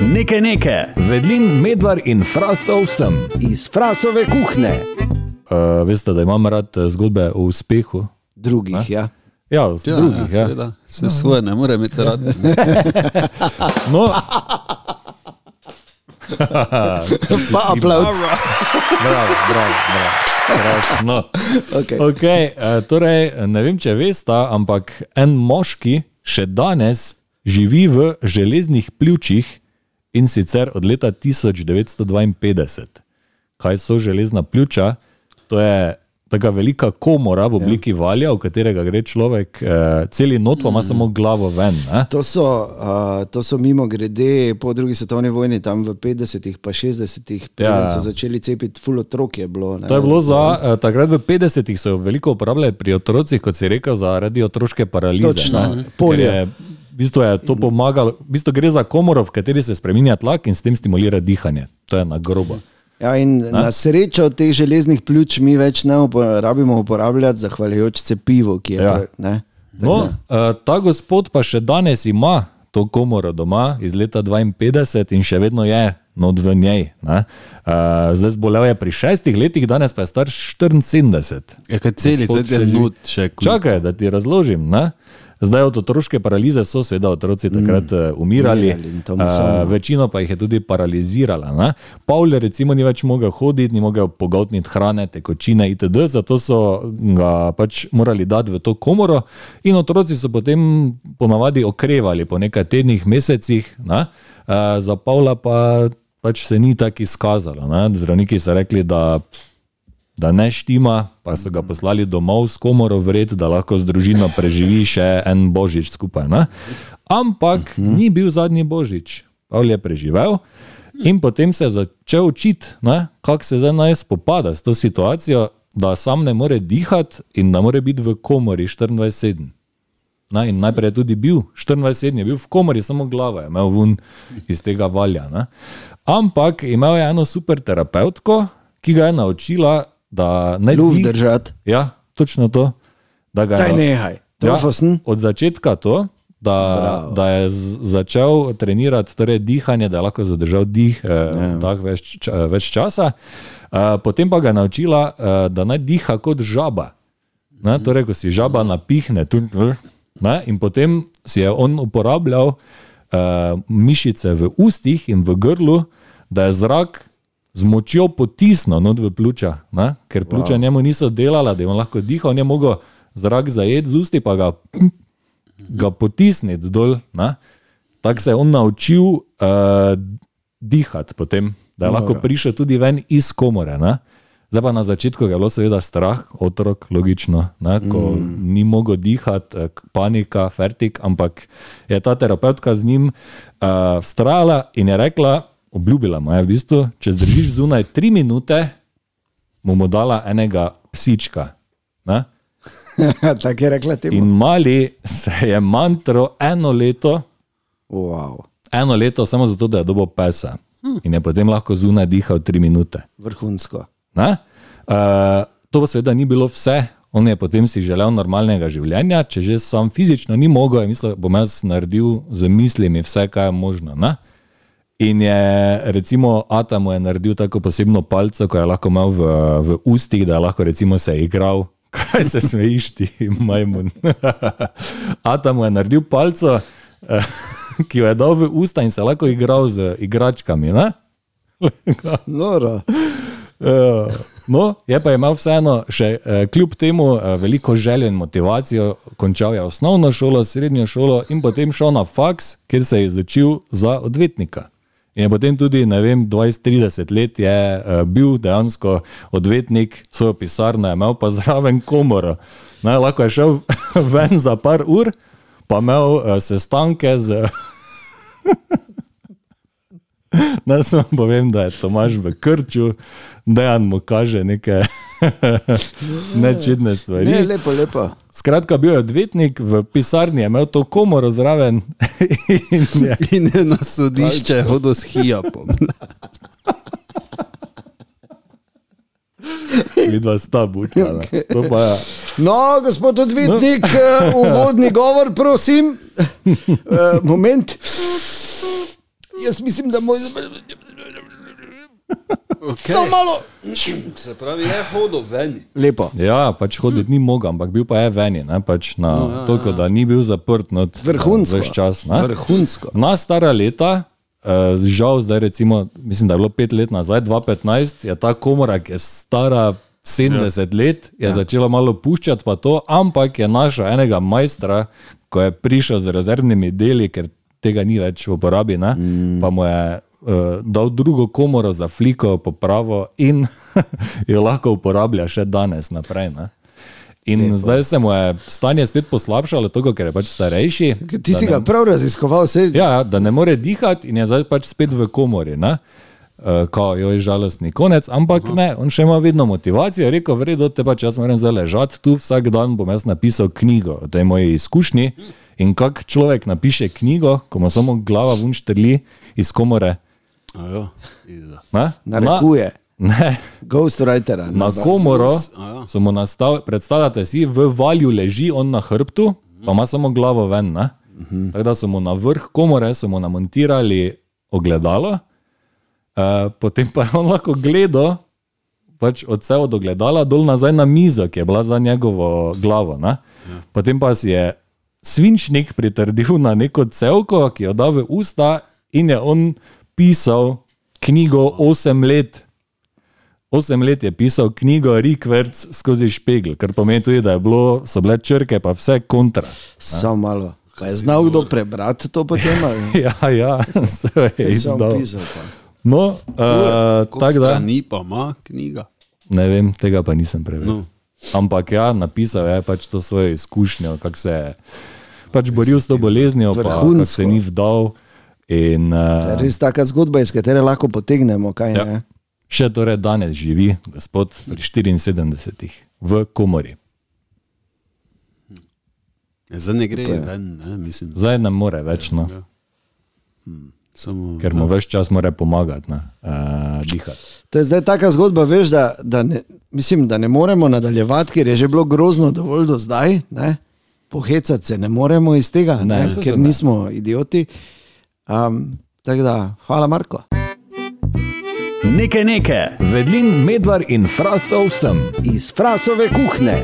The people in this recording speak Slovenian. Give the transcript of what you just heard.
Nekaj nekaj. Vedlin, medvar in frasov sem. Iz frasove kuhne, Uh, veste, da imam rad eh, zgodbe o uspehu. drugih, ja. Ja, z Ja, drugih. ja, Ja, seveda. Vse svoje ne more imeti rad. No, Pa aplauz. bravo, bravo, bravo. Krasno. Okay. Okay, uh, torej, ne vem, če veste, ampak en moški še danes živi v železnih pljučih in sicer od leta 1952. Kaj so železna pljuča? To je taka velika komora v obliki valja, v katerega gre človek, uh, celi not pa ima samo glavo ven. Ne? To so, uh, to so mimo grede po drugi svetovni vojni, tam v 50-ih, pa 60-ih, Ja. ja. so začeli cepiti, full otrok je bilo. Ne? To je bilo za, uh, takrat v 50-ih so jo veliko uporabljali pri otrocih, kot si rekel, zaradi otroške paralize. Točno, ne. Je- V bistvu je to pomagalo, v bistvu gre za komoro, v kateri se spremenja tlak in s tem stimulira dihanje. To je na grobo. Ja, in na srečo teh železnih pljuč mi več ne uporabimo uporabljati, zahvaljujoč se pivu, ki je Ja. pa, ne. No, uh, ta gospod pa še danes ima to komoro doma iz leta 52 in še vedno je not v njej. ne. Uh, zdaj zbolel je pri šestih letih, danes pa je star 74. Ja, kaj celi zdaj še živi. nut še. Čakaj, da ti razložim. Ne? Zdaj od otroške paralize so seveda otroci takrat mm, umirali, umirali masovno. uh, večino pa jih je tudi paralizirala. Ne? Paul recimo ni več mogel hoditi, ni mogel pogotniti hrane, tekočine itd., zato so ga pač morali dati v to komoro in otroci so potem ponavadi okrevali po nekaj tednih, mesecih, ne? uh, za Pavla pa pač se ni tako izkazalo. Ne? Zdravniki so rekli, da da ne štima, pa so ga poslali domov s komoro vred, da lahko z družino preživi še en božič skupaj. Ne? Ampak ni bil zadnji božič. Pavel je preživel in potem se je začel učiti, kako se zdaj naj spopada s to situacijo, da sam ne more dihati in da more biti v komori 24-7. Na, in najprej je tudi bil, 24 je bil v komori, samo glavo je imel ven iz tega valja. Ne. Ampak imel je eno super terapeutko, ki ga je naučila, da naj dih- držati. Ja, točno to. Da ga Daj nehaj. Trofosen. od začetka to, da, da je začel trenirati torej dihanje, da je lahko zadržal dih eh, tak več, ča, več časa. Eh, potem pa ga je naučila, eh, da naj diha kot žaba. Ne, torej, ko si žaba napihne, tu, ne, in potem si je on uporabljal uh, mišice v ustih in v grlu, da je zrak z močjo potisnil not v pljuča, ne, ker pljuča wow. njemu niso delala, da je on lahko dihal, on je mogel zrak zajeti z usti, pa ga, ga potisniti dol. ne. Tako se je on naučil uh, dihati potem, da je lahko prišel tudi ven iz komore. Ne. Zdaj pa na začetku je bilo seveda strah, otrok, logično, ne, ko mm. ni mogel dihati, eh, panika, fertik, ampak je ta terapeutka z njim uh, vztrajala in je rekla, obljubila mu je v bistvu, če zdržiš zunaj tri minute, mu bomo dala enega psička. Tako je rekla temu. In mali se je mantro eno leto, Wow. eno leto samo zato, da je dobil pesa. In je potem lahko zunaj dihal tri minute. Vrhunsko. Ne? Uh, to pa seveda ni bilo vse. On je potem si želel normalnega življenja, če že sam fizično ni mogel, je mislil, bom jaz naredil z mislimi vse, kar je možno. Ne? In je recimo Ata mu je naredil tako posebno palco, ko je lahko imel v, v ustih, da je lahko recimo se igral. Kaj se smejiš ti, majmun? Ata mu je naredil palco, eh, ki jo je dal v usta in se lahko igral z igračkami. Ne? Noro. Eh, No, je pa imel vseeno, še eh, kljub temu, eh, veliko željo in motivacijo, končal je osnovno šolo, srednjo šolo in potem šel na faks, kjer se je izučil za odvetnika. In je potem tudi, ne vem, 20-30 let je eh, bil dejansko odvetnik, svojo pisarno je imel pa zraven komoro. Ne, lahko je šel ven za par ur, pa imel eh, sestanke z. Naj samo povem, da je Tomaž v krču, da mu kaže neke nečedne stvari. Ne, lepo, lepo. Skratka, bil je odvetnik, v pisarni je imel to komoro zraven in je In je na sodišče hodil s hijapom. videl, sta butala. To pa je. No, gospod odvetnik, no. uvodni govor, prosim. Uh, moment. Jaz mislim, da moj. Okay. Samo malo. Se pravi, je hodil ven. Lepo. Ja, pač hoditi ni mogel, ampak bil pa je veni, ne, pač na, no, ja, toliko, da ni bil zaprt not, Vrhunsko. Ves čas, ne. Vrhunsko. Na stara leta, uh, žal zdaj recimo, mislim, da je bilo pet let nazaj, 2015, je ta komora, ki je stara 70 ja. let, je ja. začela malo puščati pa to, ampak je našla enega majstra, ko je prišel z rezervnimi deli, ker tega ni več v uporabi, ne, mm. pa mu je uh, dal drugo komoro za fliko, popravo in jo lahko uporablja še danes naprej. Ne. In Lepo. zdaj se mu je stanje spet poslabšalo, tako, ker je pač starejši. Ti si ga prav raziskoval, vse. Ja, da ne more dihati in je zdaj pač spet v komori. Ne? Uh, ko jo je žalostni konec, ampak Aha. ne, on še ima vedno motivacijo. Rekel, vredo, te pač jaz moram zdaj ležati tu, vsak dan bom jaz napisal knjigo o tej moji izkušnji. In kak človek napiše knjigo, ko mu samo glava vun štrli iz komore. Ajo, Narekuje. Ne. Ghostwriter. Na komoro so mu nastavili, predstavljate si, v valju leži on na hrbtu, pa ima samo glavo ven. Uh -huh. Tako da so mu na vrh komore montirali ogledalo, uh, potem pa je on lahko gledal pač od vsega do gledala dol nazaj na mizo, ki je bila za njegovo glavo. Ne? Potem pa si je svinčnik pritrdil na neko celko, ki jo da v usta in je on pisal knjigo 8 let. Osem let je pisal knjigo Rikverc skozi špegel, kar pomeni tudi, da bilo, so bile črke, pa vse kontra. Samo malo. Pa je znal kdo prebrati to potem? ja, ja, se je izdal. No, uh, tako da. Ni pa ima knjiga. Ne vem, tega pa nisem prevedel. No. Ampak ja, napisal je pač to svojo izkušnjo, kako se je pač boril s to boleznijo, pa kako se ni vdal. In, uh, to je res taka zgodba, iz katere lahko potegnemo. Kaj, ja. Še torej danes živi gospod pri 74 v komori. Ja, zdaj ne gre ven, ne, mislim. Zdaj ne more več. No. Ja. Hmm. Samo, Ker mu ja. več čas mora pomagati, uh, dihati. To je zdaj taka zgodba, veš, da, da, ne, mislim, da ne moremo nadaljevati, ker je že bilo grozno dovolj do zdaj. Ne? Pohecati se ne moremo iz tega, ne, ne, ker nismo idioti. Um, tako da, hvala, Marko. Nekaj nekaj, vedlin, medvard in frasov sem iz frasove kuhne.